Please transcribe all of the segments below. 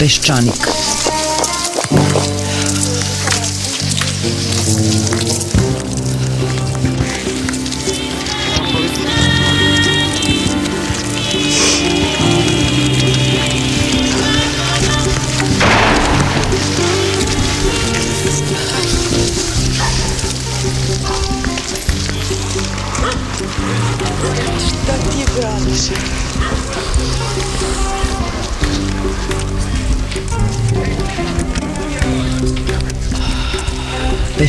Peščanik.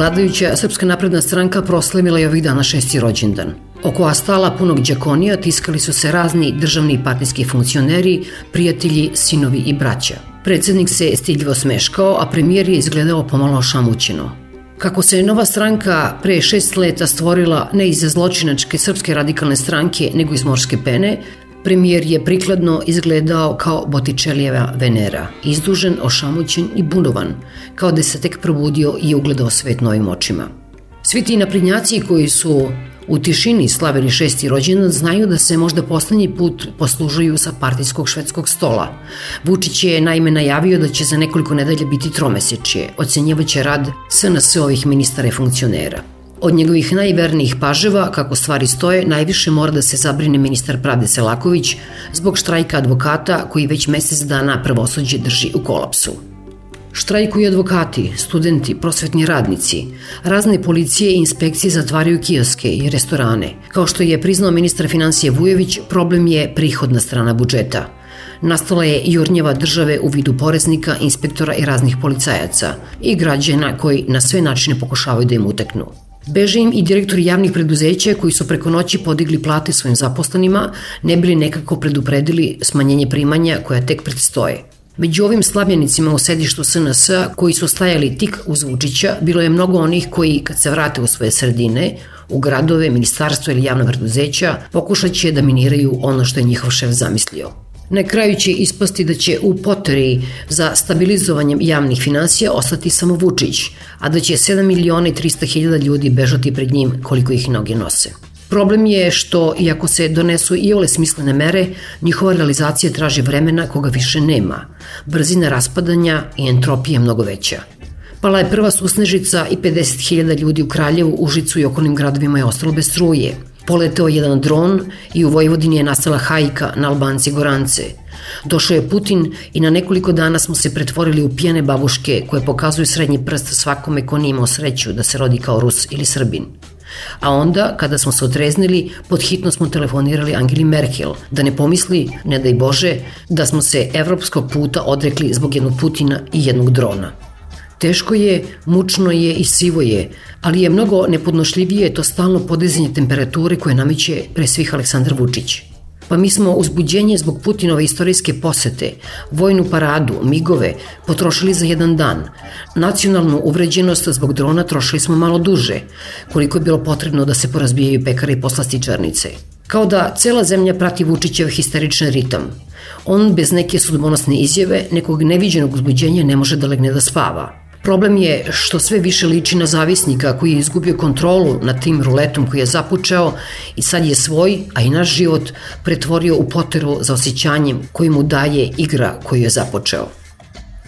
Vladajuća Srpska napredna stranka proslavila je ovih dana šesti rođendan. Oko astala punog džakonija tiskali su se razni državni i partijski funkcioneri, prijatelji, sinovi i braća. Predsednik se stidljivo smeškao, a premijer je izgledao pomalo šamućeno. Kako se nova stranka pre šest leta stvorila ne iz zločinačke srpske radikalne stranke, nego iz morske pene, premijer je prikladno izgledao kao Botičelijeva Venera, izdužen, ošamućen i bunovan, kao da se tek probudio i ugledao svet novim očima. Svi ti naprednjaci koji su u tišini slavili šesti rođendan znaju da se možda poslednji put poslužuju sa partijskog švedskog stola. Vučić je naime najavio da će za nekoliko nedelja biti tromesečje, ocenjivaće rad SNS ovih ministara i funkcionera. Od njegovih najvernijih paževa, kako stvari stoje, najviše mora da se zabrine ministar Pravde Selaković zbog štrajka advokata koji već mesec dana pravosuđe drži u kolapsu. Štrajkuju advokati, studenti, prosvetni radnici. Razne policije i inspekcije zatvaraju kioske i restorane. Kao što je priznao ministar financije Vujović, problem je prihodna strana budžeta. Nastala je jurnjeva države u vidu poreznika, inspektora i raznih policajaca i građana koji na sve načine pokušavaju da im uteknu. Beže im i direktori javnih preduzeća koji su preko noći podigli plate svojim zaposlenima, ne bili nekako predupredili smanjenje primanja koja tek predstoje. Među ovim slavljenicima u sedištu SNS koji su stajali tik uz Vučića, bilo je mnogo onih koji, kad se vrate u svoje sredine, u gradove, ministarstvo ili javna preduzeća, pokušat će da miniraju ono što je njihov šef zamislio. Na kraju će ispasti da će u poteri za stabilizovanjem javnih financija ostati samo Vučić, a da će 7 miliona i 300 hiljada ljudi bežati pred njim koliko ih noge nose. Problem je što, iako se donesu i ole smislene mere, njihova realizacija traži vremena koga više nema. Brzina raspadanja i entropija mnogo veća. Pala je prva susnežica i 50.000 ljudi u Kraljevu, Užicu i okolnim gradovima je ostalo bez struje. Poleteo jedan dron i u Vojvodini je nastala hajka na Albanci Gorance. Došao je Putin i na nekoliko dana smo se pretvorili u pijene babuške koje pokazuju srednji prst svakome ko nije imao sreću da se rodi kao Rus ili Srbin. A onda, kada smo se otreznili, podhitno smo telefonirali Angeli Merkel, da ne pomisli, ne daj Bože, da smo se evropskog puta odrekli zbog jednog Putina i jednog drona. Teško je, mučno je i sivo je, ali je mnogo nepodnošljivije to stalno podizanje temperature koje nameće pre svih Aleksandar Vučić. Pa mi smo uzbuđenje zbog Putinove istorijske posete, vojnu paradu, migove, potrošili za jedan dan. Nacionalnu uvređenost zbog drona trošili smo malo duže, koliko je bilo potrebno da se porazbijaju pekare i poslastičarnice. Kao da cela zemlja prati Vučićev histeričan ritam. On bez neke sudbonosne izjave, nekog neviđenog uzbuđenja ne može da legne da spava. Problem je što sve više liči na zavisnika koji je izgubio kontrolu nad tim ruletom koji je započeo i sad je svoj, a i naš život pretvorio u poteru za osjećanjem koji mu daje igra koju je započeo.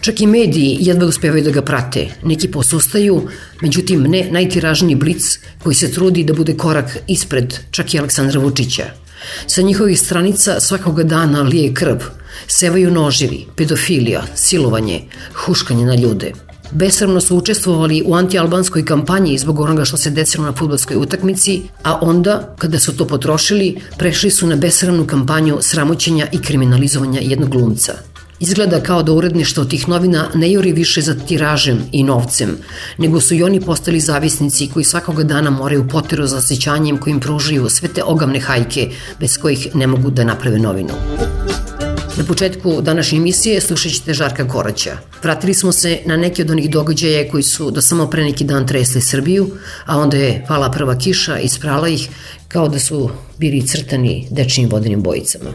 Čak i mediji jedva uspevaju da ga prate. Neki posustaju, međutim ne najtiražniji blic koji se trudi da bude korak ispred čak i Aleksandra Vučića. Sa njihovih stranica svakoga dana lije krv, sevaju noživi, pedofilija, silovanje, huškanje na ljude – besramno su učestvovali u antialbanskoj kampanji zbog onoga što se desilo na futbolskoj utakmici, a onda, kada su to potrošili, prešli su na besramnu kampanju sramoćenja i kriminalizovanja jednog glumca. Izgleda kao da uredništvo tih novina ne juri više za tiražem i novcem, nego su i oni postali zavisnici koji svakoga dana moraju poteru za osjećanjem kojim pružaju sve te ogavne hajke bez kojih ne mogu da naprave novinu. Na početku današnje emisije slušat ćete Žarka Koraća. Vratili smo se na neke od onih događaja koji su do samo pre neki dan tresli Srbiju, a onda je pala prva kiša i sprala ih kao da su bili crtani dečnim vodenim bojicama.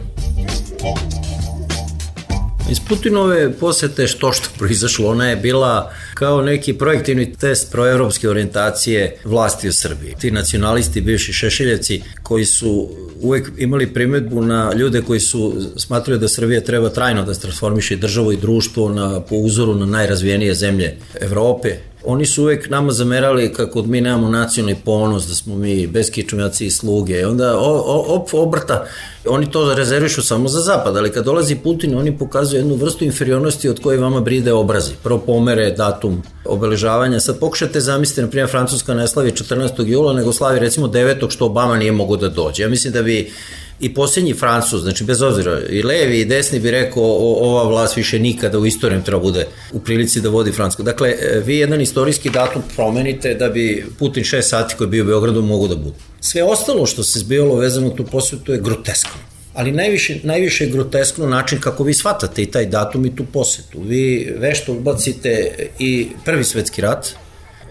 Iz Putinove posete što što proizašlo, ona je bila kao neki projektivni test proevropske orijentacije vlasti u Srbiji. Ti nacionalisti, bivši šešiljevci, koji su uvek imali primetbu na ljude koji su smatrali da Srbija treba trajno da transformiše državu i društvo na, po uzoru na najrazvijenije zemlje Evrope, Oni su uvek nama zamerali kako mi nemamo nacionalni ponos, da smo mi beskičnjaci i sluge. Onda o, o, op, obrta, oni to rezervišu samo za zapad, ali kad dolazi Putin, oni pokazuju jednu vrstu inferiornosti od koje vama bride obrazi. Prvo pomere datum obeležavanja. Sad pokušate zamisliti, na primjer, Francuska ne slavi 14. jula, nego slavi recimo 9. što Obama nije mogo da dođe. Ja mislim da bi i posljednji Francuz, znači bez obzira i levi i desni bi rekao o, ova vlast više nikada u istorijom treba bude u prilici da vodi Francusku. Dakle, e, vi jedan istorijski datum promenite da bi Putin 6 sati koji je bio u Beogradu mogu da bude. Sve ostalo što se zbijalo vezano tu posvetu je groteskno ali najviše, najviše groteskno način kako vi shvatate i taj datum i tu posetu. Vi vešto ubacite i prvi svetski rat,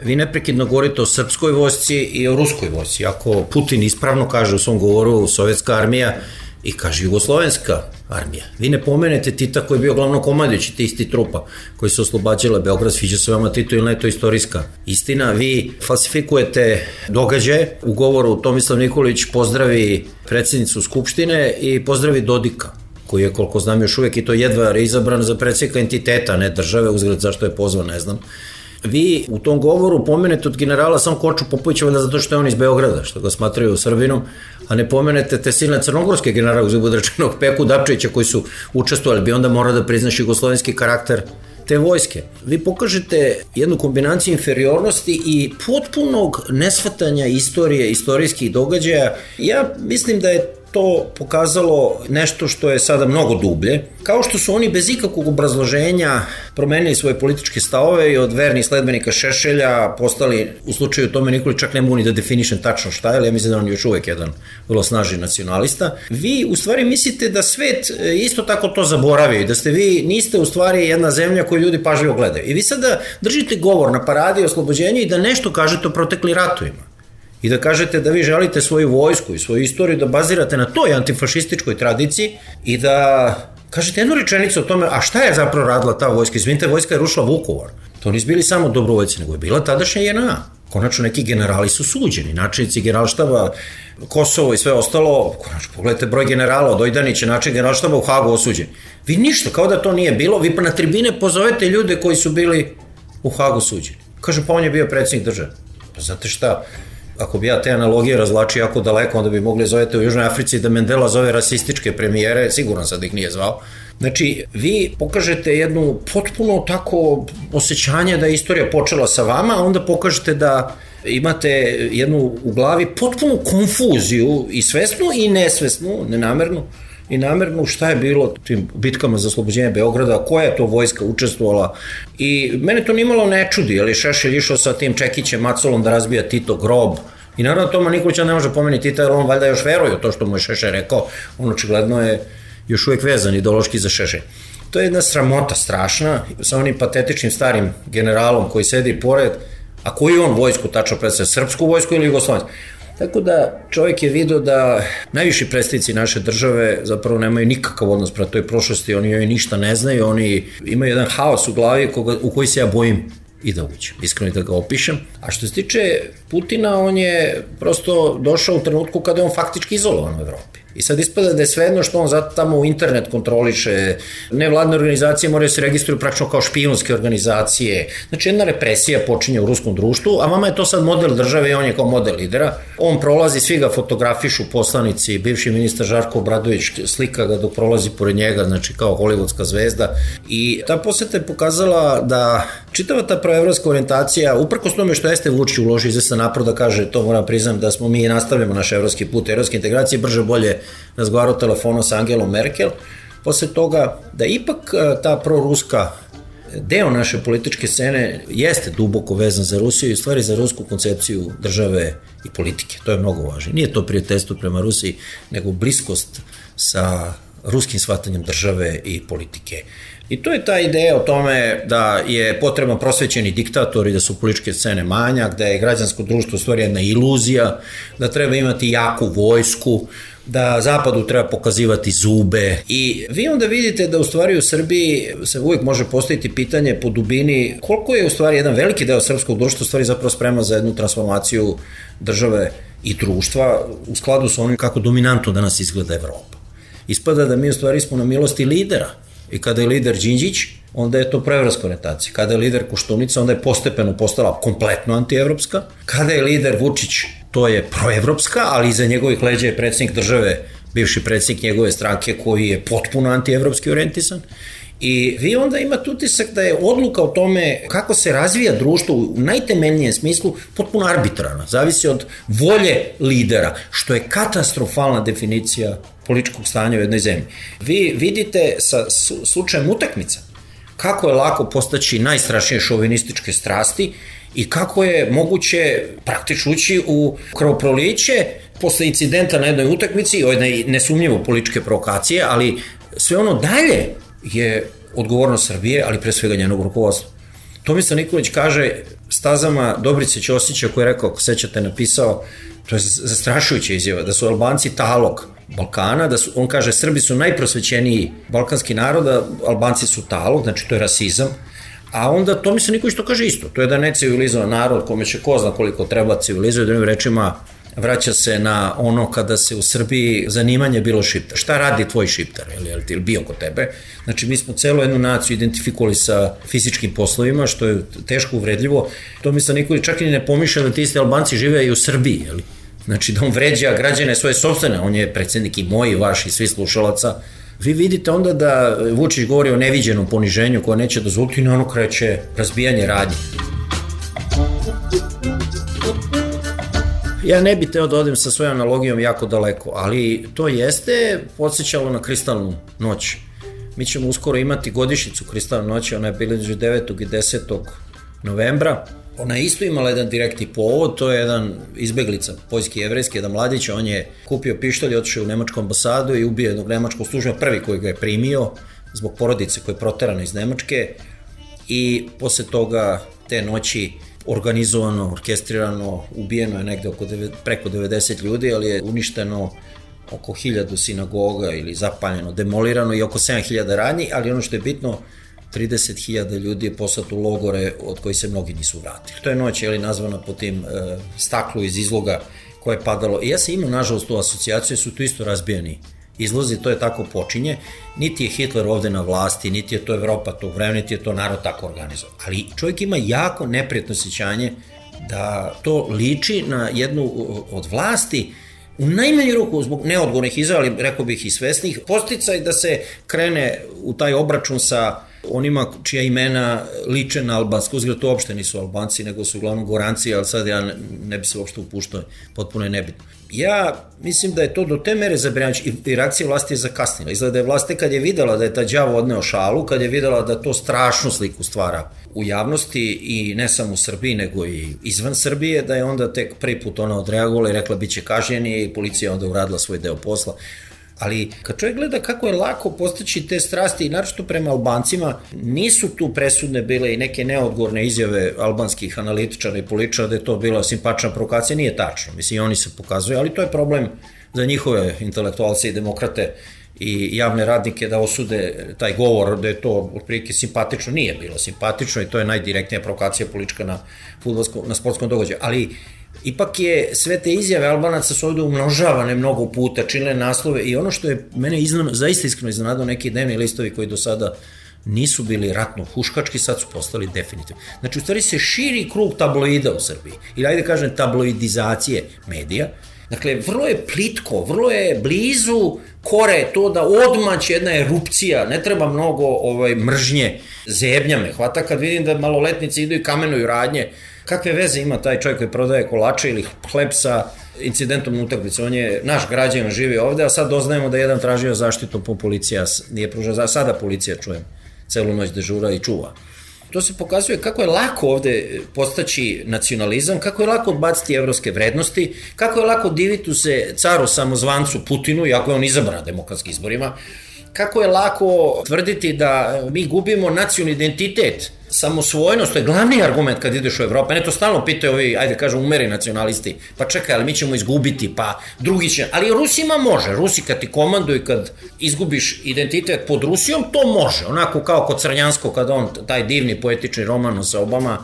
vi neprekidno govorite o srpskoj vojsci i o ruskoj vojsci. Ako Putin ispravno kaže u svom govoru sovjetska armija i kaže jugoslovenska armija. Vi ne pomenete Tita koji je bio glavno komandići ti isti trupa koji su oslobađale Beograd, sviđa se vama Tito ili ne, to je istorijska istina. Vi falsifikujete događaje. U govoru Tomislav Nikolić pozdravi predsjednicu Skupštine i pozdravi Dodika koji je, koliko znam, još uvek i to jedva izabran za predsjednika entiteta, ne države, uzgled zašto je pozvan, ne znam vi u tom govoru pomenete od generala sam Koču Popovića onda zato što je on iz Beograda, što ga smatraju Srbinom, a ne pomenete te silne crnogorske generala uz rečenog Peku Dapčevića koji su učestvovali, bi onda mora da priznaš jugoslovenski karakter te vojske. Vi pokažete jednu kombinaciju inferiornosti i potpunog nesvatanja istorije, istorijskih događaja. Ja mislim da je to pokazalo nešto što je sada mnogo dublje. Kao što su oni bez ikakvog obrazloženja promenili svoje političke stavove i od vernih sledbenika Šešelja postali, u slučaju Tome Nikoli, čak ne mogu ni da definišem tačno šta je, ali ja mislim da on je još uvek jedan vrlo snažni nacionalista. Vi u stvari mislite da svet e, isto tako to zaboravio i da ste vi, niste u stvari jedna zemlja koju ljudi pažljivo gledaju. I vi sada držite govor na paradi oslobođenju i da nešto kažete o protekli ratovima i da kažete da vi želite svoju vojsku i svoju istoriju da bazirate na toj antifašističkoj tradiciji i da kažete jednu rečenicu o tome, a šta je zapravo radila ta vojska? Izvinite, vojska je rušila Vukovar. To nisu bili samo dobrovoljci, nego je bila tadašnja JNA. Konačno neki generali su suđeni, načinici generalštaba, Kosovo i sve ostalo, konačno pogledajte broj generala od Ojdanića, način generalštaba u Hagu osuđen. Vi ništa, kao da to nije bilo, vi pa na tribine pozovete ljude koji su bili u Hagu suđeni. Kaže, pa on je bio predsednik države. Pa znate šta, ako bi ja te analogije razlačio jako daleko, onda bi mogli zovete u Južnoj Africi da Mendela zove rasističke premijere, siguran sam da ih nije zvao. Znači, vi pokažete jednu potpuno tako osjećanje da je istorija počela sa vama, a onda pokažete da imate jednu u glavi potpunu konfuziju i svesnu i nesvesnu, nenamernu, i namerno šta je bilo tim bitkama za oslobođenje Beograda, koja je to vojska učestvovala? I mene to nimalo ne čudi, ali Šešelj išao sa tim Čekićem Macolom da razbija Tito grob, I naravno Toma Nikolića ne može pomeni Tita, jer on valjda još veruje u to što mu je Šešelj rekao, on očigledno je još uvek vezan ideološki za Šešelj. To je jedna sramota strašna, sa onim patetičnim starim generalom koji sedi pored, a koji on vojsku tačno predstavlja, srpsku vojsku ili jugoslovensku? Tako da čovjek je vidio da najviši predstavnici naše države zapravo nemaju nikakav odnos prema toj prošlosti, oni joj ništa ne znaju, oni imaju jedan haos u glavi koga, u koji se ja bojim i da uđem, iskreno da ga opišem. A što se tiče Putina, on je prosto došao u trenutku kada je on faktički izolovan u Evropi. I sad ispada da je svejedno što on zato tamo u internet kontroliše, nevladne organizacije moraju se registruju praktično kao špijunske organizacije. Znači jedna represija počinje u ruskom društvu, a vama je to sad model države i on je kao model lidera. On prolazi, svi ga fotografišu poslanici, bivši ministar Žarko Obradović slika ga dok prolazi pored njega, znači kao hollywoodska zvezda. I ta poseta je pokazala da čitava ta proevropska orijentacija, uprkos tome što jeste Vučić uloži izvestan napor da kaže, to moram priznam, da smo mi i nastavljamo naš evropski put evropske integracije, brže bolje razgovarao telefonom sa Angelom Merkel, posle toga da ipak e, ta proruska deo naše političke scene jeste duboko vezan za Rusiju i stvari za rusku koncepciju države i politike. To je mnogo važno. Nije to prijateljstvo prema Rusiji, nego bliskost sa ruskim shvatanjem države i politike. I to je ta ideja o tome da je potrebno prosvećeni diktator i da su političke scene manjak, da je građansko društvo u stvari jedna iluzija, da treba imati jaku vojsku, da zapadu treba pokazivati zube i vi onda vidite da u stvari u Srbiji se uvijek može postaviti pitanje po dubini koliko je u stvari jedan veliki deo srpskog društva u stvari zapravo sprema za jednu transformaciju države i društva u skladu sa onim kako dominantno danas izgleda Evropa. Ispada da mi u stvari smo na milosti lidera i kada je lider Đinđić, onda je to prevraska orientacija. Kada je lider Koštunica, onda je postepeno postala kompletno antievropska. Kada je lider Vučić, to je proevropska, ali iza njegovih leđa je predsednik države, bivši predsednik njegove stranke koji je potpuno antievropski orientisan. I vi onda imate utisak da je odluka o tome kako se razvija društvo u najtemeljnijem smislu potpuno arbitrarna. Zavisi od volje lidera, što je katastrofalna definicija političkog stanja u jednoj zemlji. Vi vidite sa slučajem utakmica kako je lako postaći najstrašnije šovinističke strasti i kako je moguće praktično ući u krvoproliće posle incidenta na jednoj utakmici, o jednoj nesumnjivo političke provokacije, ali sve ono dalje je odgovornost Srbije, ali pre svega njenog rukovodstva. Tomislav Nikolić kaže stazama Dobrice Ćosića koji je rekao, ako sećate, napisao, to je zastrašujuća izjava, da su Albanci talog Balkana, da su, on kaže, Srbi su najprosvećeniji balkanski narod, a Albanci su talog, znači to je rasizam, A onda Tomislav Nikolić to kaže isto, to je da ne civilizovan narod kome će ko zna koliko treba civilizovati, drugim rečima vraća se na ono kada se u Srbiji zanimanje bilo šiptar. Šta radi tvoj šiptar, ili, ili, ili bio kod tebe? Znači, mi smo celu jednu naciju identifikovali sa fizičkim poslovima, što je teško uvredljivo. To mi se Nikolić čak i ne pomišlja da ti isti Albanci žive i u Srbiji, jel? Znači, da on vređa građane svoje sobstvene, on je predsednik i moj, i vaš, i svi slušalaca, vi vidite onda da Vučić govori o neviđenom poniženju koje neće dozvoliti i na ono kreće razbijanje radnje. Ja ne bih teo da odem sa svojom analogijom jako daleko, ali to jeste podsjećalo na kristalnu noć. Mi ćemo uskoro imati godišnicu kristalne noći, ona je bila između 9. i 10. novembra. Ona je isto imala jedan direktni povod, to je jedan izbeglica, poljski jevrejski, jedan mladić, on je kupio pištolj, otišao u nemačku ambasadu i ubio jednog nemačkog službenika, prvi koji ga je primio zbog porodice koja je proterana iz Nemačke i posle toga te noći organizovano, orkestrirano, ubijeno je negde oko deve, preko 90 ljudi, ali je uništeno oko 1000 sinagoga ili zapaljeno, demolirano i oko 7000 ranji, ali ono što je bitno, 30.000 ljudi je poslato u logore od koji se mnogi nisu vratili. To je noć, je li nazvana po tim e, staklu iz izloga koje je padalo. I ja sam imao, nažalost, tu asocijaciju, su tu isto razbijeni izlozi, to je tako počinje. Niti je Hitler ovde na vlasti, niti je to Evropa tog vremena, niti je to narod tako organizovan. Ali čovjek ima jako neprijatno osjećanje da to liči na jednu od vlasti u najmanju ruku zbog neodgovornih izjava, ali rekao bih i svesnih, posticaj da se krene u taj obračun sa onima čija imena liče na albansku, uzgled to uopšte nisu albanci, nego su uglavnom goranci, ali sad ja ne, ne bi se uopšte upuštao, potpuno je nebitno. Ja mislim da je to do te mere zabrinjavajuće i, reakcija vlasti je zakasnila. Izgleda da je vlast kad je videla da je ta đavo odneo šalu, kad je videla da to strašnu sliku stvara u javnosti i ne samo u Srbiji, nego i izvan Srbije, da je onda tek prvi put ona odreagovala i rekla biće kažnjeni i policija onda uradila svoj deo posla. Ali kad čovjek gleda kako je lako postići te strasti i naročito prema Albancima, nisu tu presudne bile i neke neodgovorne izjave albanskih analitičara i političara da je to bila simpačna provokacija, nije tačno. Mislim, oni se pokazuju, ali to je problem za njihove intelektualce i demokrate i javne radnike da osude taj govor da je to otprilike simpatično, nije bilo simpatično i to je najdirektnija provokacija politička na, na sportskom događaju. Ali ipak je sve te izjave Albanaca su ovde umnožavane mnogo puta, činile naslove i ono što je mene iznano, zaista iskreno iznenadao neki dnevni listovi koji do sada nisu bili ratno huškački, sad su postali definitivno. Znači, u stvari se širi krug tabloida u Srbiji. Ili ajde kažem tabloidizacije medija. Dakle, vrlo je plitko, vrlo je blizu kore to da odmać jedna erupcija, ne treba mnogo ovaj, mržnje, zebnja me hvata kad vidim da maloletnici idu i kamenuju radnje, kakve veze ima taj čovjek koji prodaje kolače ili hleb sa incidentom na utakmici. On je naš građan, živi ovde, a sad doznajemo da je jedan tražio zaštitu po policija, nije pružao, sada policija čujem, celu noć dežura i čuva. To se pokazuje kako je lako ovde postaći nacionalizam, kako je lako odbaciti evropske vrednosti, kako je lako diviti se caru samozvancu Putinu, iako je on izabran demokratskim izborima, kako je lako tvrditi da mi gubimo nacionalni identitet samosvojnost, to je glavni argument kad ideš u Evropu. Ne to stalno pitaju ovi, ajde kažem, umeri nacionalisti. Pa čekaj, ali mi ćemo izgubiti, pa drugi će... Ali Rusima može. Rusi kad ti komanduju, kad izgubiš identitet pod Rusijom, to može. Onako kao kod Crnjansko, kad on, taj divni poetični roman sa Obama,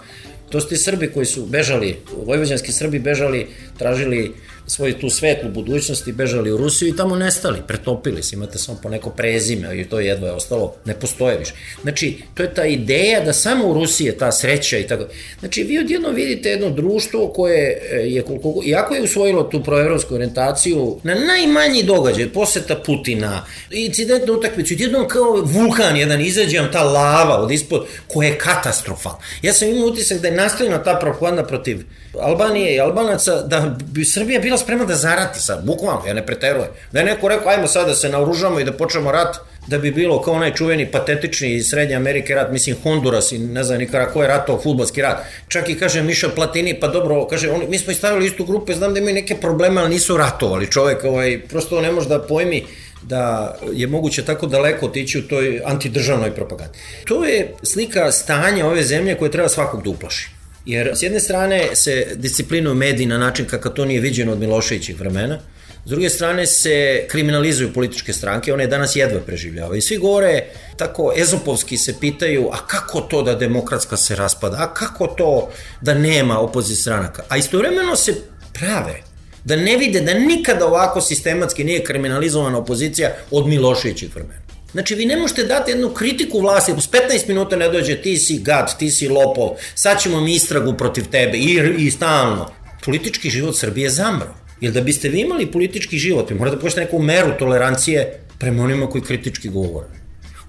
to su ti Srbi koji su bežali, vojvođanski Srbi bežali, tražili svoju tu svetlu budućnost i bežali u Rusiju i tamo nestali, pretopili se, imate samo po neko prezime i to jedva je ostalo, ne postoje više. Znači, to je ta ideja da samo u Rusiji je ta sreća i tako. Znači, vi odjedno vidite jedno društvo koje e, je, koliko, iako je usvojilo tu proevropsku orientaciju, na najmanji događaj, poseta Putina, incident na utakmicu, odjedno kao vulkan jedan izađe ta lava od ispod, koja je katastrofal. Ja sam imao utisak da je nastavljena ta propaganda protiv Albanije i Albanaca, da bi Srbija bila spremna da zarati sad, bukvalno, ja ne preterujem. Da je neko rekao, ajmo sad da se naoružamo i da počnemo rat, da bi bilo kao onaj čuveni patetični iz Srednje Amerike rat, mislim Honduras i ne znam nikada ko je ratao futbolski rat. Čak i kaže Miša Platini, pa dobro, kaže, oni, mi smo i stavili istu grupu, znam da imaju neke probleme, ali nisu ratovali. Čovek ovaj, prosto ne može da pojmi da je moguće tako daleko otići u toj antidržavnoj propagandi. To je slika stanja ove zemlje koje treba svakog da uplaši. Jer s jedne strane se disciplinuju mediji na način kakav to nije viđeno od Miloševićih vremena, S druge strane se kriminalizuju političke stranke, one danas jedva preživljavaju. I svi govore, tako ezopovski se pitaju, a kako to da demokratska se raspada, a kako to da nema opozit stranaka. A istovremeno se prave da ne vide da nikada ovako sistematski nije kriminalizovana opozicija od Miloševićih vremena. Znači, vi ne možete dati jednu kritiku vlasti, s 15 minuta ne dođe, ti si gad, ti si lopov, sad ćemo mi istragu protiv tebe i, i stalno. Politički život Srbije je zamro. Jer da biste vi imali politički život, vi morate da pošto neku meru tolerancije prema onima koji kritički govore.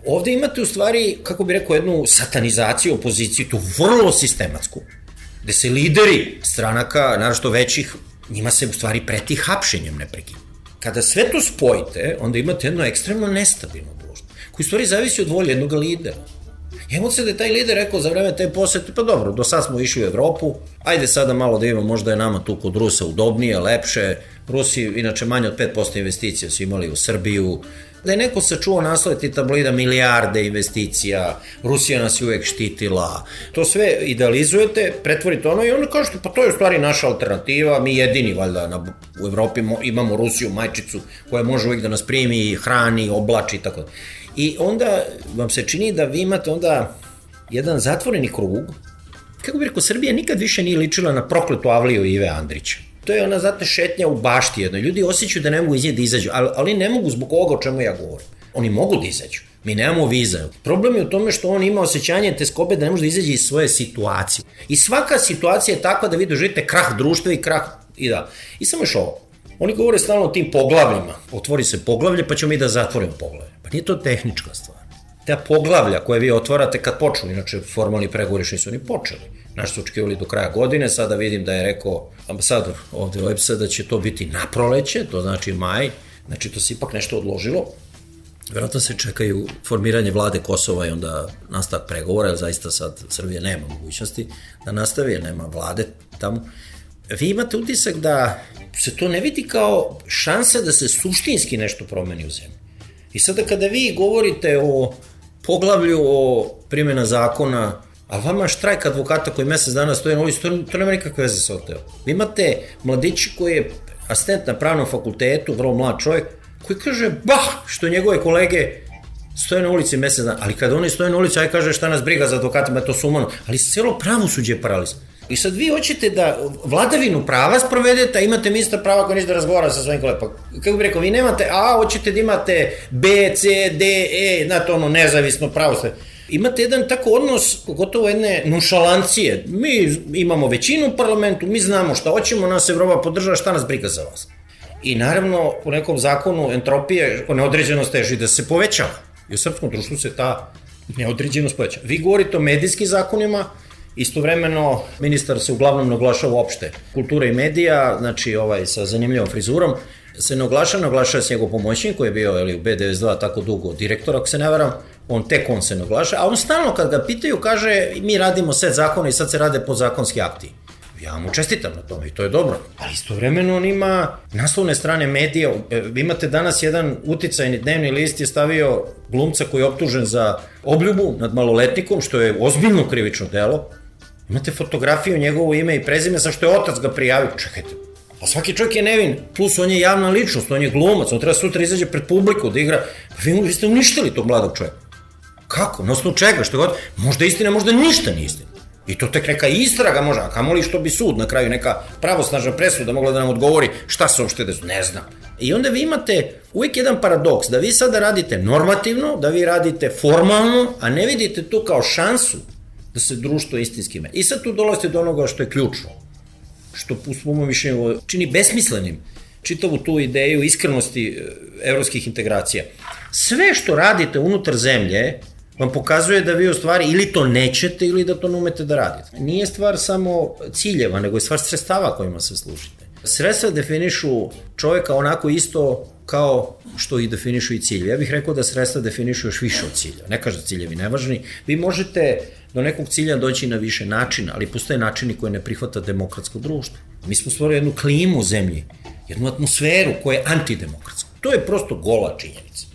Ovde imate u stvari, kako bi rekao, jednu satanizaciju opoziciju, tu vrlo sistematsku, gde se lideri stranaka, naravno većih, njima se u stvari preti hapšenjem neprekidno. Kada sve to spojite, onda imate jedno ekstremno nestabilno koji stvari zavisi od volje jednog lidera. Ja se da je taj lider rekao za vreme te posete, pa dobro, do sad smo išli u Evropu, ajde sada malo da imamo, možda je nama tu kod Rusa udobnije, lepše, Rusi inače manje od 5% investicija su imali u Srbiju, da je neko sačuo naslove ti tablida milijarde investicija, Rusija nas je uvek štitila, to sve idealizujete, pretvorite ono i onda kažete, pa to je u stvari naša alternativa, mi jedini valjda na, u Evropi imamo Rusiju, majčicu, koja može uvek da nas primi, hrani, oblači i tako da. I onda vam se čini da vi imate onda jedan zatvoreni krug, kako bih rekao, Srbija nikad više nije ličila na prokletu Avliju Ive Andrića. To je ona znate šetnja u bašti jednoj. Ljudi osjećaju da ne mogu iz nje da izađu, ali, ali ne mogu zbog ovoga o čemu ja govorim. Oni mogu da izađu. Mi nemamo viza. Problem je u tome što on ima osjećanje te skobe da ne može da izađe iz svoje situacije. I svaka situacija je takva da vi doživite krah društva i krah i da. I samo još ovo. Oni govore stalno o tim poglavljima. Otvori se poglavlje pa ćemo mi da zatvorimo poglavlje. Pa nije to tehnička stvar. Te poglavlja koje vi otvarate kad počnu, inače formalni pregovori nisu ni počeli. Naš su očekivali do kraja godine, sada vidim da je rekao ambasador ovde u EPS da će to biti na proleće, to znači maj, znači to se ipak nešto odložilo. Vjerojatno se čekaju formiranje vlade Kosova i onda nastavak pregovora, jer zaista sad Srbija nema mogućnosti da nastavi, jer nema vlade tamo. Vi imate utisak da se to ne vidi kao šansa da se suštinski nešto promeni u zemlji. I sada kada vi govorite o poglavlju o primjena zakona, a vama štrajk advokata koji mesec dana stoje na ulici, to, to nema nikakve veze sa oteo. Vi imate mladići koji je asistent na pravnom fakultetu, vrlo mlad čovjek, koji kaže, bah, što njegove kolege stoje na ulici mesec dana, ali kada oni stoje na ulici, aj kaže šta nas briga za advokatima, to su umano, ali celo pravosuđe je paralizam. I sad vi hoćete da vladavinu prava sprovedete, a imate ministra prava koji neće da razgovara sa svojim kolegama. Pa, kako bih rekao, vi nemate A, hoćete da imate B, C, D, E, znate ono, nezavisno pravo sve. Imate jedan tako odnos, gotovo jedne nušalancije. Mi imamo većinu u parlamentu, mi znamo šta hoćemo, nas Evropa podržava, šta nas briga za vas. I naravno, u nekom zakonu entropije, neodređenost teži da se povećava. I u srpskom društvu se ta neodređenost povećava. Vi govorite o medijskim zakonima, Istovremeno, ministar se uglavnom naglašava uopšte kultura i medija, znači ovaj sa zanimljivom frizurom, se ne naglašava s njegov pomoćnik koji je bio ili, u B92 tako dugo direktor, ako se ne varam, on tek on se naglaša, a on stalno kad ga pitaju kaže mi radimo set zakona i sad se rade podzakonski akti. Ja mu čestitam na tome i to je dobro. Ali istovremeno on ima naslovne strane medija. E, imate danas jedan uticajni dnevni list je stavio glumca koji je optužen za obljubu nad maloletnikom, što je ozbiljno krivično delo. Imate fotografiju njegovo ime i prezime sa što je otac ga prijavio. Čekajte, A svaki čovjek je nevin, plus on je javna ličnost, on je glumac, on treba sutra izađe pred publiku da igra. Pa vi, vi ste uništili tog mladog čovjeka. Kako? Na osnovu čega? Što god? Možda istina, možda ništa nije istina. I to tek neka istraga može, a kamoli što bi sud na kraju, neka pravosnažna presuda mogla da nam odgovori šta se uopšte desu, ne znam. I onda vi imate uvijek jedan paradoks, da vi sada radite normativno, da vi radite formalno, a ne vidite tu kao šansu da se društvo istinski me. I sad tu dolazite do onoga što je ključno, što po mojom mišljenju čini besmislenim čitavu tu ideju iskrenosti e, evropskih integracija. Sve što radite unutar zemlje vam pokazuje da vi u stvari ili to nećete ili da to ne umete da radite. Nije stvar samo ciljeva, nego je stvar sredstava kojima se služite. Sredstva definišu čoveka onako isto kao što i definišu i cilje. Ja bih rekao da sredstva definišu još više od cilja. Ne kaže da ciljevi nevažni. Vi možete do nekog cilja doći na više načina, ali postoje načini koje ne prihvata demokratsko društvo. Mi smo stvorili jednu klimu u zemlji, jednu atmosferu koja je antidemokratska. To je prosto gola činjenica.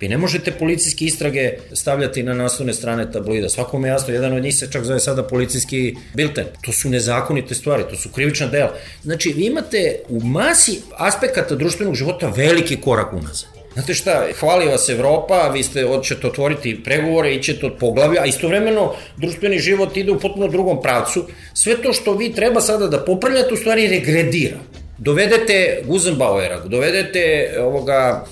Vi ne možete policijske istrage stavljati na naslovne strane tabloida. Svakom je jasno, jedan od njih se čak zove sada policijski bilten. To su nezakonite stvari, to su krivična dela. Znači, vi imate u masi aspekata društvenog života veliki korak unazad. Znate šta, hvali vas Evropa, vi ste, ćete otvoriti pregovore, ićete od poglavlja, a istovremeno društveni život ide u potpuno drugom pravcu. Sve to što vi treba sada da popravljate, u stvari regredira. Dovedete Guzenbauera, dovedete ovoga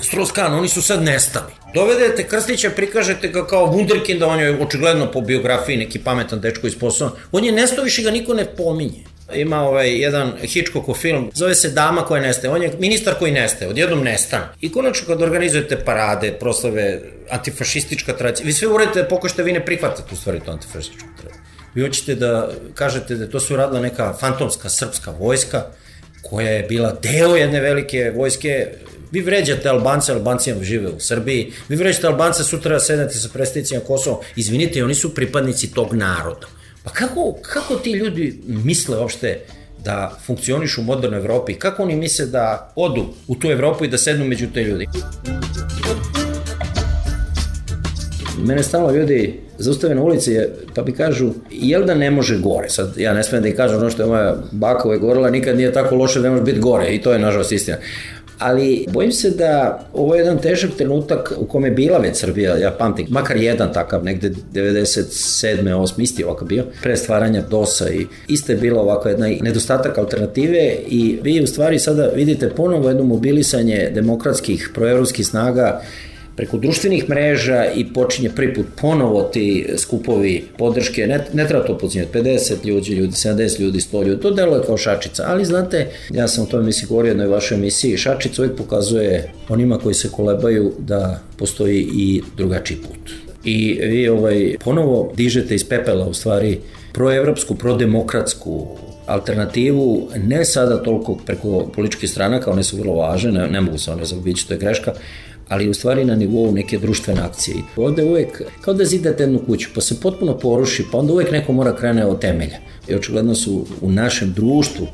Stroskan, oni su sad nestali. Dovedete Krstića, prikažete ga kao wunderkind, on je očigledno po biografiji neki pametan dečko iz posla. On je nestao, više ga niko ne pominje. Ima ovaj jedan Hitchcockov film, zove se Dama koja nestaje. On je ministar koji nestaje, odjednom nestane. I konačno kad organizujete parade, proslave, antifašistička tradicija, vi sve uradite da pokušate, vi ne prihvatate u stvari to antifašističku tradiciju. Vi hoćete da kažete da to su radila neka fantomska srpska vojska, koja je bila deo jedne velike vojske, vi vređate Albance, Albanci vam žive u Srbiji, vi vređate Albance, sutra sedete sa predstavnicima Kosova, izvinite, oni su pripadnici tog naroda. Pa kako, kako ti ljudi misle uopšte da funkcionišu u modernoj Evropi? Kako oni misle da odu u tu Evropu i da sednu među te ljudi? Mene stalno ljudi zaustave na ulici pa mi kažu, jel da ne može gore? Sad ja ne smem da im kažem ono što je moja baka uvek govorila, nikad nije tako loše da ne može biti gore i to je nažalost istina ali bojim se da ovo je jedan težak trenutak u kome je bila već Srbija, ja pamtim, makar jedan takav, negde 97. 8. isti ovakav bio, pre stvaranja DOS-a i isto je bila ovako jedna nedostatak alternative i vi u stvari sada vidite ponovo jedno mobilisanje demokratskih proevropskih snaga preko društvenih mreža i počinje prvi put ponovo ti skupovi podrške, ne, ne treba to pocinjati, 50 ljudi, ljudi, 70 ljudi, 100 ljudi, to deluje kao šačica, ali znate, ja sam o tome misli govorio jednoj vašoj emisiji, šačica uvijek pokazuje onima koji se kolebaju da postoji i drugačiji put. I vi ovaj, ponovo dižete iz pepela u stvari proevropsku, prodemokratsku alternativu, ne sada toliko preko političkih stranaka, one su vrlo važne, ne, ne mogu se one zaobići, to je greška, ali u stvari na nivou neke društvene akcije. Ovde uvek, kao da zidate jednu kuću, pa se potpuno poruši, pa onda uvek neko mora krene od temelja. I očigledno su u našem društvu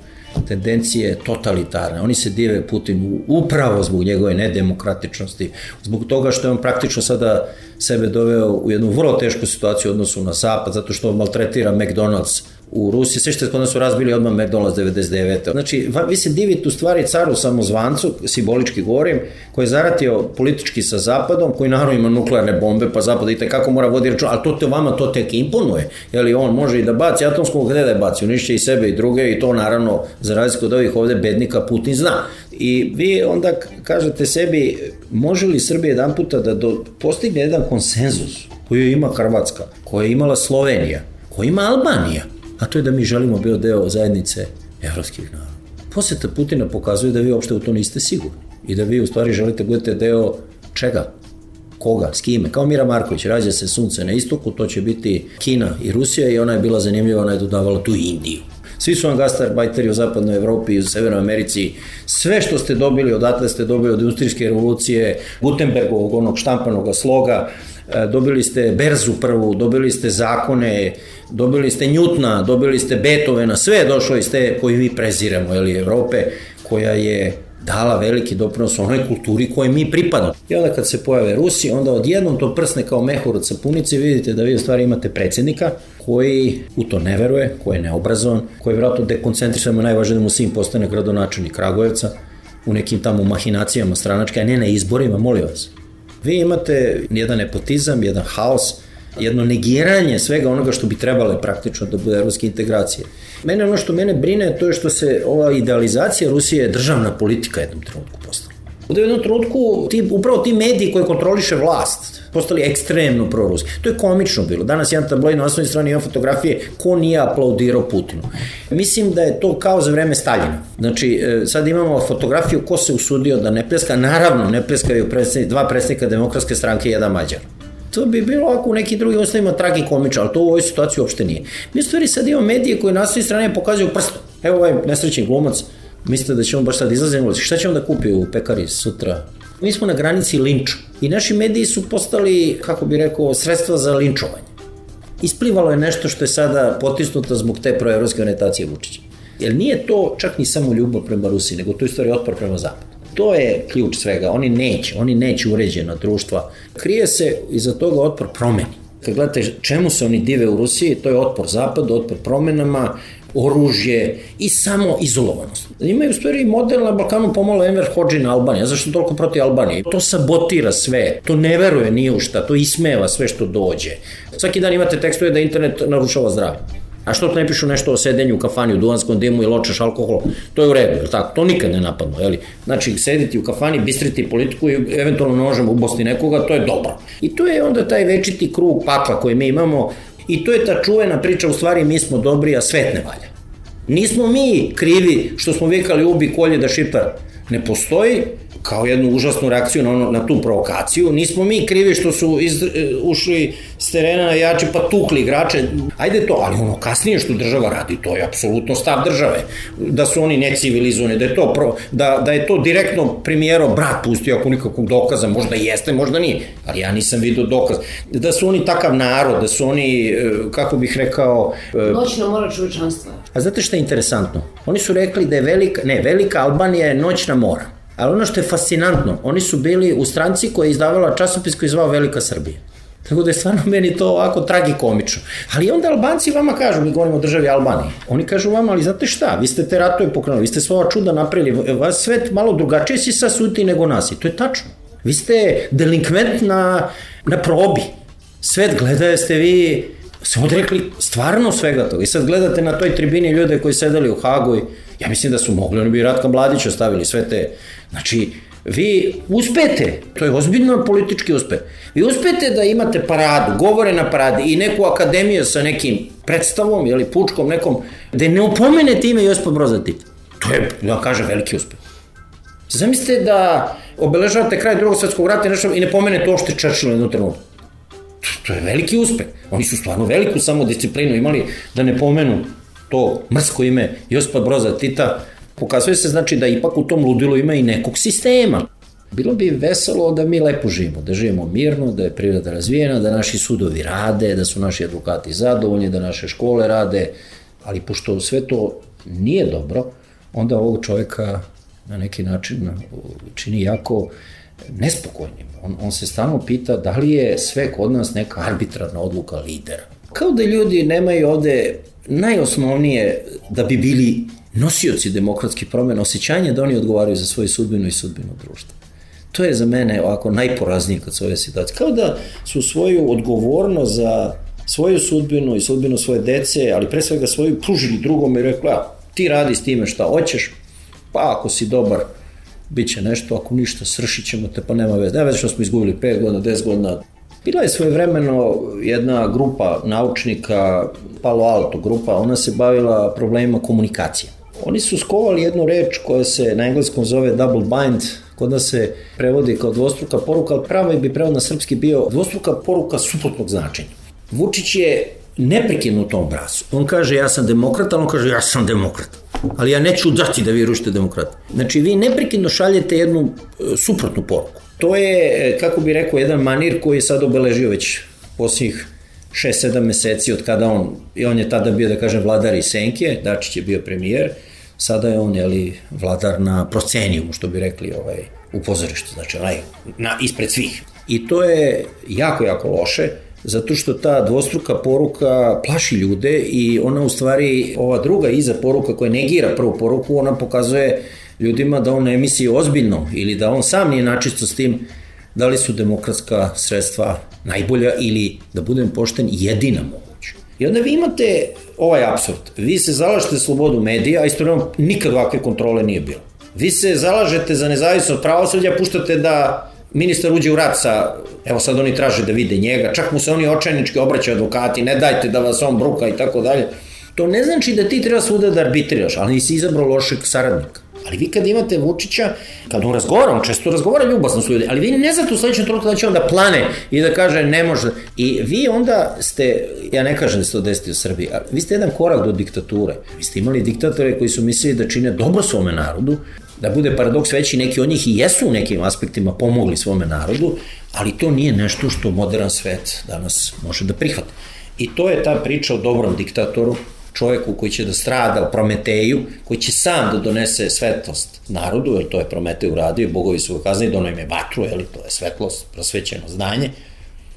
tendencije totalitarne. Oni se dive Putinu upravo zbog njegove nedemokratičnosti, zbog toga što je on praktično sada sebe doveo u jednu vrlo tešku situaciju u odnosu na Zapad, zato što maltretira McDonald's u Rusiji, sve što je kod nas su razbili odmah McDonald's 99. Znači, vi se divite u stvari caru samozvancu, simbolički govorim, koji je zaratio politički sa Zapadom, koji naravno ima nuklearne bombe, pa Zapad i kako mora vodi račun, ali to te vama to tek imponuje, li on može i da baci atomskog, gde da je baci, unišće i sebe i druge i to naravno, za razliku od ovih ovde bednika, Putin zna. I vi onda kažete sebi, može li Srbija jedan puta da do, postigne jedan konsenzus koju ima Hrvatska, koja je imala Slovenija, koja ima Albanija, a to je da mi želimo bio deo zajednice evropskih naroda. Poseta Putina pokazuje da vi uopšte u to niste sigurni i da vi u stvari želite budete deo čega? Koga? S kime? Kao Mira Marković, rađa se sunce na istoku, to će biti Kina i Rusija i ona je bila zanimljiva, ona je dodavala tu Indiju. Svi su vam gastarbajteri u zapadnoj Evropi i u Severnoj Americi. Sve što ste dobili odatle ste dobili od industrijske revolucije, Gutenbergovog, onog štampanog sloga, dobili ste Berzu prvu, dobili ste zakone, dobili ste Njutna, dobili ste Beethovena, sve je došlo iz te koji mi preziramo, ili Evrope, koja je dala veliki doprinos onoj kulturi koje mi pripadamo. I onda kad se pojave Rusi, onda odjednom to prsne kao mehur od sapunice vidite da vi u stvari imate predsednika koji u to ne veruje, koji je neobrazovan, koji je vratno dekoncentrišamo najvažnije da mu sin postane gradonačelnik Kragujevca, u nekim tamo mahinacijama stranačke, a ne na izborima, molim vas. Vi imate jedan nepotizam, jedan haos, jedno negiranje svega onoga što bi trebale praktično da bude ruske integracije. Mene ono što mene brine to je što se ova idealizacija Rusije je državna politika jednom trenutku postala. U jednom trenutku ti, upravo ti mediji koji kontroliše vlast postali ekstremno proruski. To je komično bilo. Danas jedan tabloid na osnovnoj strani ima fotografije ko nije aplaudirao Putinu. Mislim da je to kao za vreme Staljina. Znači, e, sad imamo fotografiju ko se usudio da ne pleska. Naravno, ne pleskaju predstavnik, dva predstavnika demokratske stranke i jedan mađar. To bi bilo ovako u nekim drugim ostavima tragikomično, ali to u ovoj situaciji uopšte nije. Mi stvari sad imamo medije koje na svoj strane pokazuju prstom. Evo ovaj nesrećni glumac, mislite da će on baš sad izlaziti, šta će on da kupi u pekari sutra? Mi smo na granici linča i naši mediji su postali, kako bi rekao, sredstva za linčovanje. Isplivalo je nešto što je sada potisnuto zbog te proevropske orientacije Vučića. Jer nije to čak ni samo ljubav prema Rusiji, nego to je stvari otpor prema Zapadu. To je ključ svega. Oni neće, oni neće uređena društva. Krije se iza toga otpor promeni. Kad gledate čemu se oni dive u Rusiji, to je otpor zapadu, otpor promenama, oružje i samo izolovanost. Imaju u stvari model na Balkanu pomalo Enver Hođi na Albaniji. Zašto toliko proti Albanije? To sabotira sve, to ne veruje ni u šta, to ismeva sve što dođe. Svaki dan imate tekstove da internet narušava zdravlje. A što ne pišu nešto o sedenju u kafani u duvanskom dimu i ločeš alkohol, to je u redu, tako? To nikad ne napadno, je li? Znači, sediti u kafani, bistriti politiku i eventualno nožem ubosti nekoga, to je dobro. I to je onda taj večiti krug pakla koji mi imamo i to je ta čuvena priča, u stvari mi smo dobri, a svet ne valja. Nismo mi krivi što smo vikali ubi kolje da šiptar ne postoji, kao jednu užasnu reakciju na, ono, na tu provokaciju. Nismo mi krivi što su iz, e, ušli s terena na jače pa tukli igrače. Ajde to, ali ono kasnije što država radi, to je apsolutno stav države. Da su oni necivilizovani, da je to, pro, da, da je to direktno premijero brat pustio ako nikakvog dokaza, možda jeste, možda nije, ali ja nisam vidio dokaz. Da su oni takav narod, da su oni, e, kako bih rekao... E, Noćna mora čovečanstva. A znate šta je interesantno? Oni su rekli da je velika, ne, velika Albanija je noćna mora. Ali ono što je fascinantno, oni su bili u stranci koja je izdavala časopis koji je zvao Velika Srbija. Tako da je stvarno meni to ovako tragikomično. Ali onda Albanci vama kažu, mi govorimo o državi Albanije, oni kažu vama, ali znate šta, vi ste te ratove pokrenuli, vi ste svoja čuda napravili, vas svet malo drugačije si sasuti nego nas i to je tačno. Vi ste delinkvent na, na probi. Svet gleda da ste vi se odrekli stvarno svega toga. I sad gledate na toj tribini ljude koji sedeli u Hagu i ja mislim da su mogli, oni bi Ratka Mladića ostavili sve te Znači, vi uspete, to je ozbiljno politički uspeh, vi uspete da imate paradu, govore na paradi i neku akademiju sa nekim predstavom ili pučkom nekom, da ne upomenete ime Josipa Broza Tita. To je, da kaže, veliki uspeh. Zamislite da obeležavate kraj drugog svetskog rata i, nešto, i ne pomenete uopšte Churchill jednu trenutku. To je veliki uspeh. Oni su stvarno veliku samodisciplinu imali da ne pomenu to mrsko ime Josipa Broza Tita, Pokazuje se znači da ipak u tom ludilu ima i nekog sistema. Bilo bi veselo da mi lepo živimo, da živimo mirno, da je priroda razvijena, da naši sudovi rade, da su naši advokati zadovoljni, da naše škole rade, ali pošto sve to nije dobro, onda ovog čoveka na neki način čini jako nespokojnim. On, on se stalno pita da li je sve kod nas neka arbitrarna odluka lidera. Kao da ljudi nemaju ovde najosnovnije da bi bili nosioci demokratskih promjena, osjećanje da oni odgovaraju za svoju sudbinu i sudbinu društva. To je za mene ovako najporaznije kad se situacije. Kao da su svoju odgovornost za svoju sudbinu i sudbinu svoje dece, ali pre svega svoju pružili drugom i rekli, a, ti radi s time šta hoćeš, pa ako si dobar, bit će nešto, ako ništa, sršit ćemo te, pa nema veze. Nema veze što smo izgubili 5 godina, 10 godina. Bila je svojevremeno jedna grupa naučnika, Palo Alto grupa, ona se bavila problemima komunikacije. Oni su skovali jednu reč koja se na engleskom zove double bind, kod nas se prevodi kao dvostruka poruka, ali pravo bi prevod na srpski bio dvostruka poruka suprotnog značenja. Vučić je neprekidno u tom obrazu. On kaže ja sam demokrat, ali on kaže ja sam demokrat. Ali ja neću dati da vi rušite demokratiju. Znači, vi neprekidno šaljete jednu e, suprotnu poruku. To je, e, kako bi rekao, jedan manir koji je sad obeležio već posljednjih 6-7 meseci od kada on, i on je tada bio, da kažem, vladar i Senke, Dačić je bio premijer, sada je on, jeli, vladar na procenijumu, što bi rekli, ovaj, u pozorištu, znači onaj, na, ispred svih. I to je jako, jako loše, zato što ta dvostruka poruka plaši ljude i ona u stvari, ova druga iza poruka koja negira prvu poruku, ona pokazuje ljudima da on ne misli ozbiljno ili da on sam nije načisto s tim da li su demokratska sredstva najbolja ili, da budem pošten, jedina moguća. I onda vi imate ovaj absurd. Vi se zalažete za slobodu medija, a istovremeno nikad ovakve kontrole nije bilo. Vi se zalažete za nezavisnost pravosuđa, puštate da ministar uđe u rat sa, evo sad oni traže da vide njega, čak mu se oni očajnički obraćaju advokati, ne dajte da vas on bruka i tako dalje. To ne znači da ti treba svuda da arbitriraš, ali nisi izabrao lošeg saradnika. Ali vi kad imate Vučića, kad on razgovara, on često razgovara ljubazno s ljudi, ali vi ne znate u sledećem trenutku da će on da plane i da kaže ne može. I vi onda ste, ja ne kažem da se to desiti u Srbiji, ali vi ste jedan korak do diktature. Vi ste imali diktatore koji su mislili da čine dobro svome narodu, da bude paradoks veći, neki od njih i jesu u nekim aspektima pomogli svome narodu, ali to nije nešto što modern svet danas može da prihvata. I to je ta priča o dobrom diktatoru, čoveku koji će da strada u Prometeju, koji će sam da donese svetlost narodu, jer to je Prometej uradio, bogovi su ga kaznili, dono im je vatru, jer to je svetlost, prosvećeno znanje.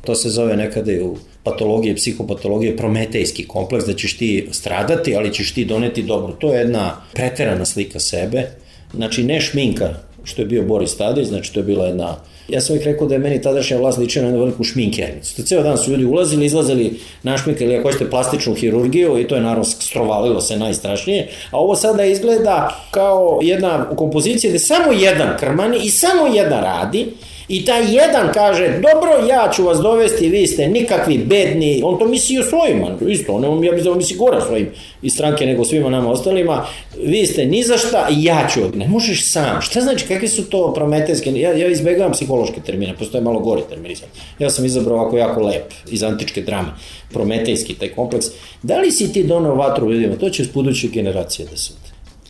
To se zove nekada i u patologije, psihopatologije, prometejski kompleks, da ćeš ti stradati, ali ćeš ti doneti dobro. To je jedna preterana slika sebe, znači ne šminka, što je bio Boris Tadić, znači to je bila jedna Ja sam uvijek rekao da je meni tadašnja vlast ličila na jednu veliku šminkernicu. To ceo dan su ljudi ulazili, izlazili našminkali, ako hoćete, plastičnu hirurgiju i to je naravno strovalilo se najstrašnije. A ovo sada izgleda kao jedna kompozicija gde samo jedan krmani i samo jedan radi I taj jedan kaže, dobro, ja ću vas dovesti, vi ste nikakvi bedni, on to misli o svojima, isto, on, ja bih da misli gora svojim iz stranke nego svima nama ostalima, vi ste ni za šta, ja ću, ne možeš sam, šta znači, kakve su to prometejske, ja, ja izbegavam psihološke termine, postoje malo gori termini, ja sam izabrao ovako jako lep, iz antičke drame, prometejski taj kompleks, da li si ti donao vatru ljudima, to će s buduće generacije da se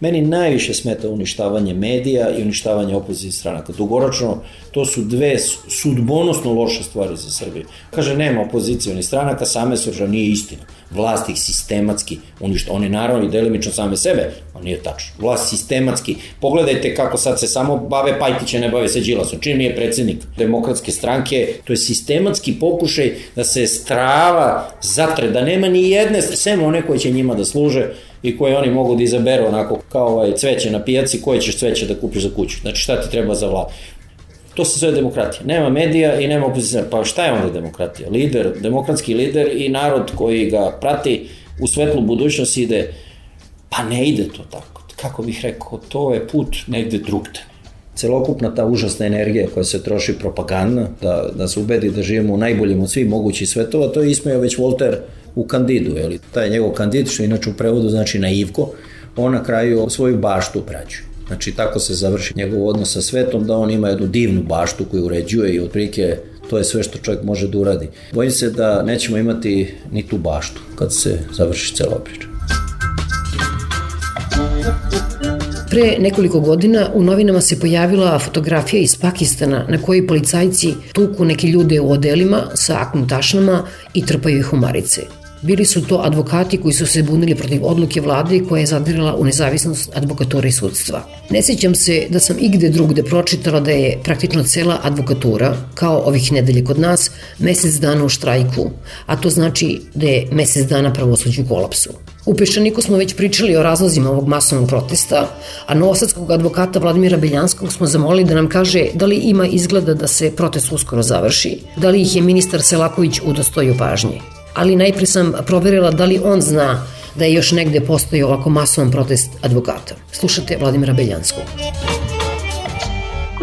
Meni najviše smeta uništavanje medija i uništavanje opozicije stranaka. Dugoročno, to su dve sudbonosno loše stvari za Srbiju. Kaže, nema opozicije ni stranaka, same su nije istina. Vlast ih sistematski uništa. One naravno i delimično same sebe, a nije tačno. Vlast sistematski. Pogledajte kako sad se samo bave Pajtiće, ne bave se Đilasom. Čim nije predsednik demokratske stranke, to je sistematski pokušaj da se strava zatre, da nema ni jedne, sem one koje će njima da služe, i koje oni mogu da izaberu onako kao ovaj cveće na pijaci, koje ćeš cveće da kupiš za kuću. Znači šta ti treba za vlad. To se zove demokratija. Nema medija i nema opozicija. Pa šta je onda demokratija? Lider, demokratski lider i narod koji ga prati u svetlu budućnost ide, pa ne ide to tako. Kako bih rekao, to je put negde drugde celokupna ta užasna energija koja se troši propagandna, da, da se ubedi da živimo u najboljem od svih mogućih svetova, to je ismeo već Volter u Kandidu, li? taj njegov Kandid, što inače u prevodu znači naivko, on na kraju svoju baštu uprađuje. Znači tako se završi njegov odnos sa svetom, da on ima jednu divnu baštu koju uređuje i otprilike to je sve što čovjek može da uradi. Bojim se da nećemo imati ni tu baštu kad se završi cela priča. Pre nekoliko godina u novinama se pojavila fotografija iz Pakistana na kojoj policajci tuku neke ljude u odelima sa aknutašnama i trpaju ih u marice. Bili su to advokati koji su se bunili protiv odluke vlade koja je zadirala u nezavisnost advokature i sudstva. Ne sećam se da sam igde drugde pročitala da je praktično cela advokatura, kao ovih nedelje kod nas, mesec dana u štrajku, a to znači da je mesec dana pravosuđu u kolapsu. U Peščaniku smo već pričali o razlozima ovog masovnog protesta, a novosadskog advokata Vladimira Beljanskog smo zamolili da nam kaže da li ima izgleda da se protest uskoro završi, da li ih je ministar Selaković udostojio pažnje ali najpre sam proverila da li on zna da je još negde postoji ovako masovan protest advokata. Slušate Vladimira Beljanskog.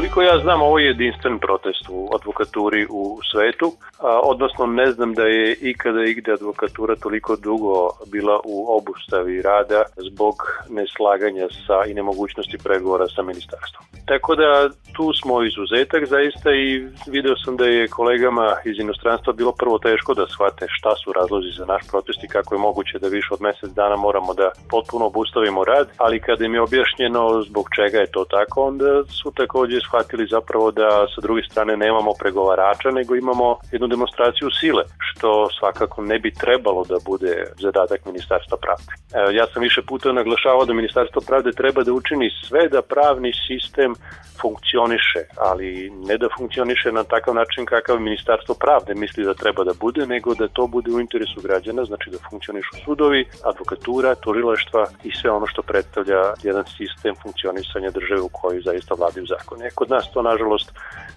Koliko ja znam, ovo je jedinstven protest u advokaturi u svetu, a, odnosno ne znam da je ikada igde advokatura toliko dugo bila u obustavi rada zbog neslaganja sa i nemogućnosti pregovora sa ministarstvom. Tako da tu smo izuzetak zaista i video sam da je kolegama iz inostranstva bilo prvo teško da shvate šta su razlozi za naš protest i kako je moguće da više od mesec dana moramo da potpuno obustavimo rad, ali kada im je objašnjeno zbog čega je to tako, onda su takođe shvatili zapravo da sa druge strane nemamo pregovarača, nego imamo jednu demonstraciju sile, što svakako ne bi trebalo da bude zadatak Ministarstva pravde. Ja sam više puta naglašavao da Ministarstvo pravde treba da učini sve da pravni sistem funkcioniše, ali ne da funkcioniše na takav način kakav Ministarstvo pravde misli da treba da bude, nego da to bude u interesu građana, znači da funkcionišu sudovi, advokatura, tužilaštva i sve ono što predstavlja jedan sistem funkcionisanja države u kojoj zaista vladaju zakone. Kod nas to, nažalost,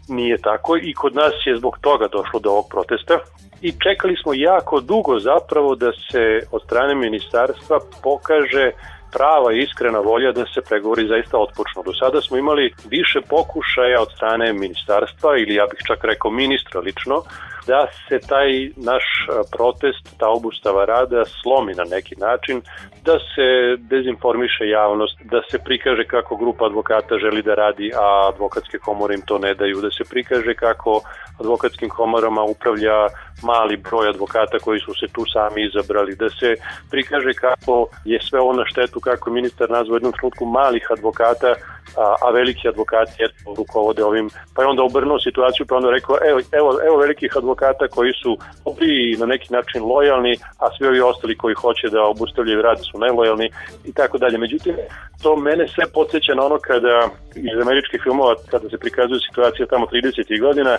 nije tako i kod nas je zbog toga došlo do ovog protesta i čekali smo jako dugo zapravo da se od strane ministarstva pokaže prava i iskrena volja da se pregovori zaista otpočnu. Do sada smo imali više pokušaja od strane ministarstva ili ja bih čak rekao ministra lično da se taj naš protest, ta obustava rada slomi na neki način, da se dezinformiše javnost, da se prikaže kako grupa advokata želi da radi, a advokatske komore im to ne daju, da se prikaže kako advokatskim komorama upravlja mali broj advokata koji su se tu sami izabrali, da se prikaže kako je sve ono štetu, kako ministar nazvao jednom trenutku malih advokata, a, a veliki advokati eto, rukovode ovim, pa je onda obrnuo situaciju, pa onda rekao, evo, evo, evo velikih advokata koji su dobri i na neki način lojalni, a svi ovi ostali koji hoće da obustavljaju rad su nelojalni i tako dalje. Međutim, to mene sve podsjeća na ono kada iz američkih filmova, kada se prikazuje situacija tamo 30. godina,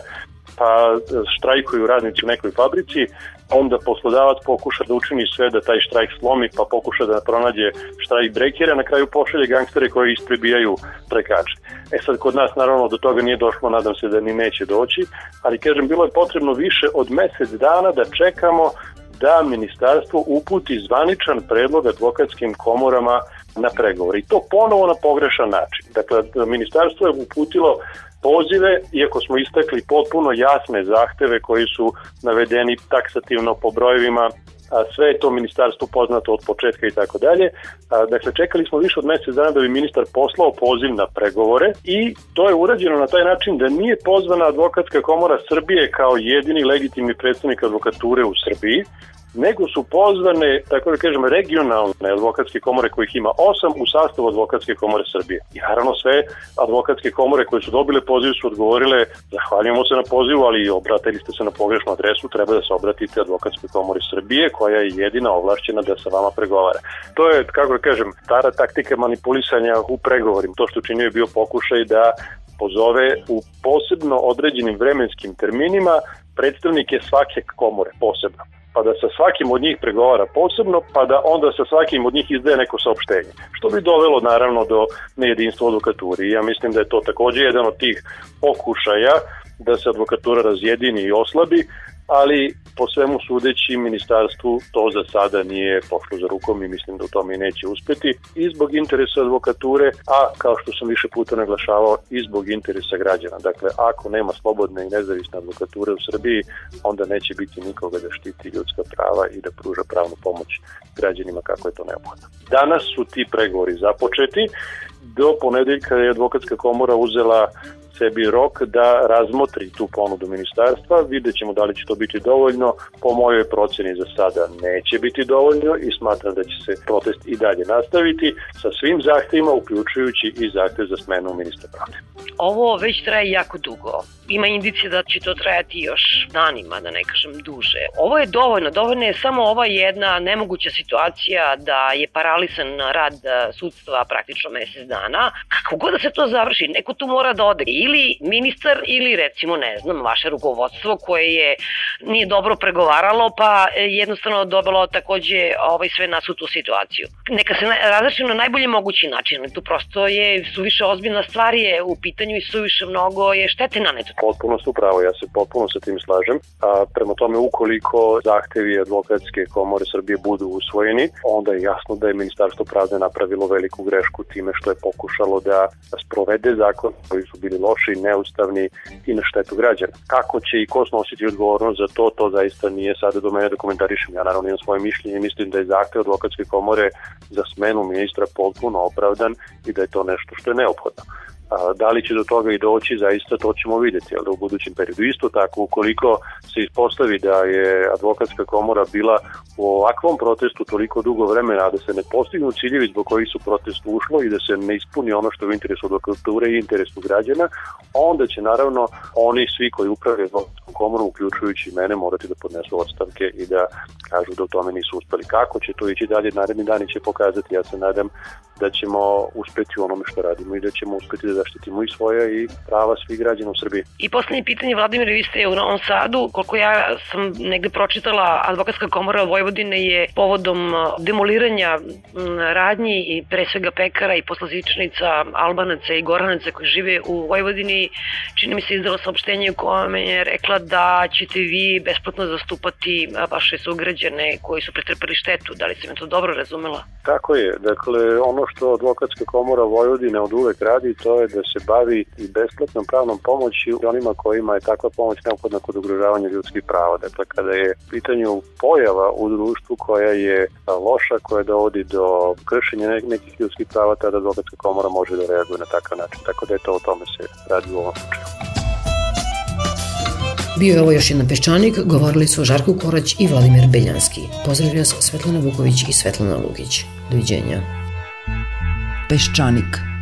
pa štrajkuju radnici u nekoj fabrici, onda poslodavac pokuša da učini sve da taj štrajk slomi, pa pokuša da pronađe štrajk brekere, na kraju pošalje gangstere koji isprebijaju trekače. E sad, kod nas naravno do toga nije došlo, nadam se da ni neće doći, ali kažem, bilo je potrebno više od mesec dana da čekamo da ministarstvo uputi zvaničan predlog advokatskim komorama na pregovor. I to ponovo na pogrešan način. Dakle, ministarstvo je uputilo pozive, iako smo istakli potpuno jasne zahteve koji su navedeni taksativno po brojevima a sve je to ministarstvo poznato od početka i tako dalje. Dakle, čekali smo više od mesec dana da bi ministar poslao poziv na pregovore i to je urađeno na taj način da nije pozvana advokatska komora Srbije kao jedini legitimni predstavnik advokature u Srbiji, nego su pozvane, tako da kažem, regionalne advokatske komore kojih ima osam u sastavu advokatske komore Srbije. I naravno sve advokatske komore koje su dobile poziv su odgovorile zahvaljujemo se na pozivu, ali obratili ste se na pogrešnu adresu, treba da se obratite advokatskoj komori Srbije koja je jedina ovlašćena da sa vama pregovara. To je, kako da kažem, stara taktika manipulisanja u pregovorima. To što činio je bio pokušaj da pozove u posebno određenim vremenskim terminima predstavnike svake komore posebno pa da sa svakim od njih pregovara posebno, pa da onda sa svakim od njih izdaje neko saopštenje. Što bi dovelo naravno do nejedinstva advokaturi. Ja mislim da je to takođe jedan od tih pokušaja da se advokatura razjedini i oslabi, ali po svemu sudeći ministarstvu to za sada nije pošlo za rukom i mislim da u tome i neće uspeti i zbog interesa advokature, a kao što sam više puta naglašavao i zbog interesa građana. Dakle, ako nema slobodne i nezavisne advokature u Srbiji, onda neće biti nikoga da štiti ljudska prava i da pruža pravnu pomoć građanima kako je to neophodno. Danas su ti pregovori započeti, do ponedeljka je advokatska komora uzela sebi rok da razmotri tu ponudu ministarstva, vidjet ćemo da li će to biti dovoljno, po mojoj proceni za sada neće biti dovoljno i smatram da će se protest i dalje nastaviti sa svim zahtevima, uključujući i zahtev za smenu ministra pravde. Ovo već traje jako dugo. Ima indicije da će to trajati još danima, da ne kažem duže. Ovo je dovoljno, dovoljno je samo ova jedna nemoguća situacija da je paralisan rad sudstva praktično mesec dana. Kako god da se to završi, neko tu mora da ode ili ministar ili recimo ne znam vaše rukovodstvo koje je nije dobro pregovaralo pa e, jednostavno dobilo takođe ovaj sve nas u tu situaciju. Neka se razreši na najbolji mogući način, tu prosto je suviše ozbiljna stvar je u pitanju i suviše mnogo je štete naneto. Potpuno su pravo, ja se potpuno sa tim slažem. A, prema tome, ukoliko zahtevi advokatske komore Srbije budu usvojeni, onda je jasno da je Ministarstvo pravde napravilo veliku grešku time što je pokušalo da sprovede zakon koji su bili loši, neustavni i na štetu građana. Kako će i ko snositi odgovornost za to, to zaista nije sada do mene da komentarišem. Ja naravno imam svoje mišljenje i mislim da je zahtev advokatske komore za smenu ministra potpuno opravdan i da je to nešto što je neophodno. A, da li će do toga i doći, zaista to ćemo videti, ali u budućem periodu. Isto tako, ukoliko se ispostavi da je advokatska komora bila u ovakvom protestu toliko dugo vremena, da se ne postignu ciljevi zbog kojih su protest ušlo i da se ne ispuni ono što je u interesu advokature i interesu građana, onda će naravno oni svi koji upravljaju advokatskom komorom, uključujući mene, morati da podnesu odstavke i da kažu da u tome nisu uspeli. Kako će to ići dalje, naredni dani će pokazati, ja se nadam da ćemo uspeti u onome što radimo i da ćemo uspeti da zaštitimo i svoje i prava svih građana u Srbiji. I poslednje pitanje, Vladimir, vi ste u Novom Sadu, koliko ja sam negde pročitala, Advokatska komora Vojvodine je povodom demoliranja radnji i pre svega pekara i poslazičnica Albanaca i Goranaca koji žive u Vojvodini, čini mi se izdala saopštenje u kome je rekla da ćete vi besplatno zastupati vaše sugrađane koji su pretrpeli štetu. Da li se me to dobro razumela? Tako je. Dakle, ono što advokatska komora Vojvodine od uvek radi, to je da se bavi i besplatnom pravnom pomoći onima kojima je takva pomoć neophodna kod ugrožavanja ljudskih prava. Dakle, kada je pitanju pojava u društvu koja je loša, koja dovodi do kršenja nekih ljudskih prava, tada advokatska komora može da reaguje na takav način. Tako da je to o tome se radi u ovom slučaju. Bio je ovo još jedan peščanik, govorili su Žarko Korać i Vladimir Beljanski. Pozdravlja vas Svetlana Vuković i Svetlana Lukić. Doviđenja. Peščanik.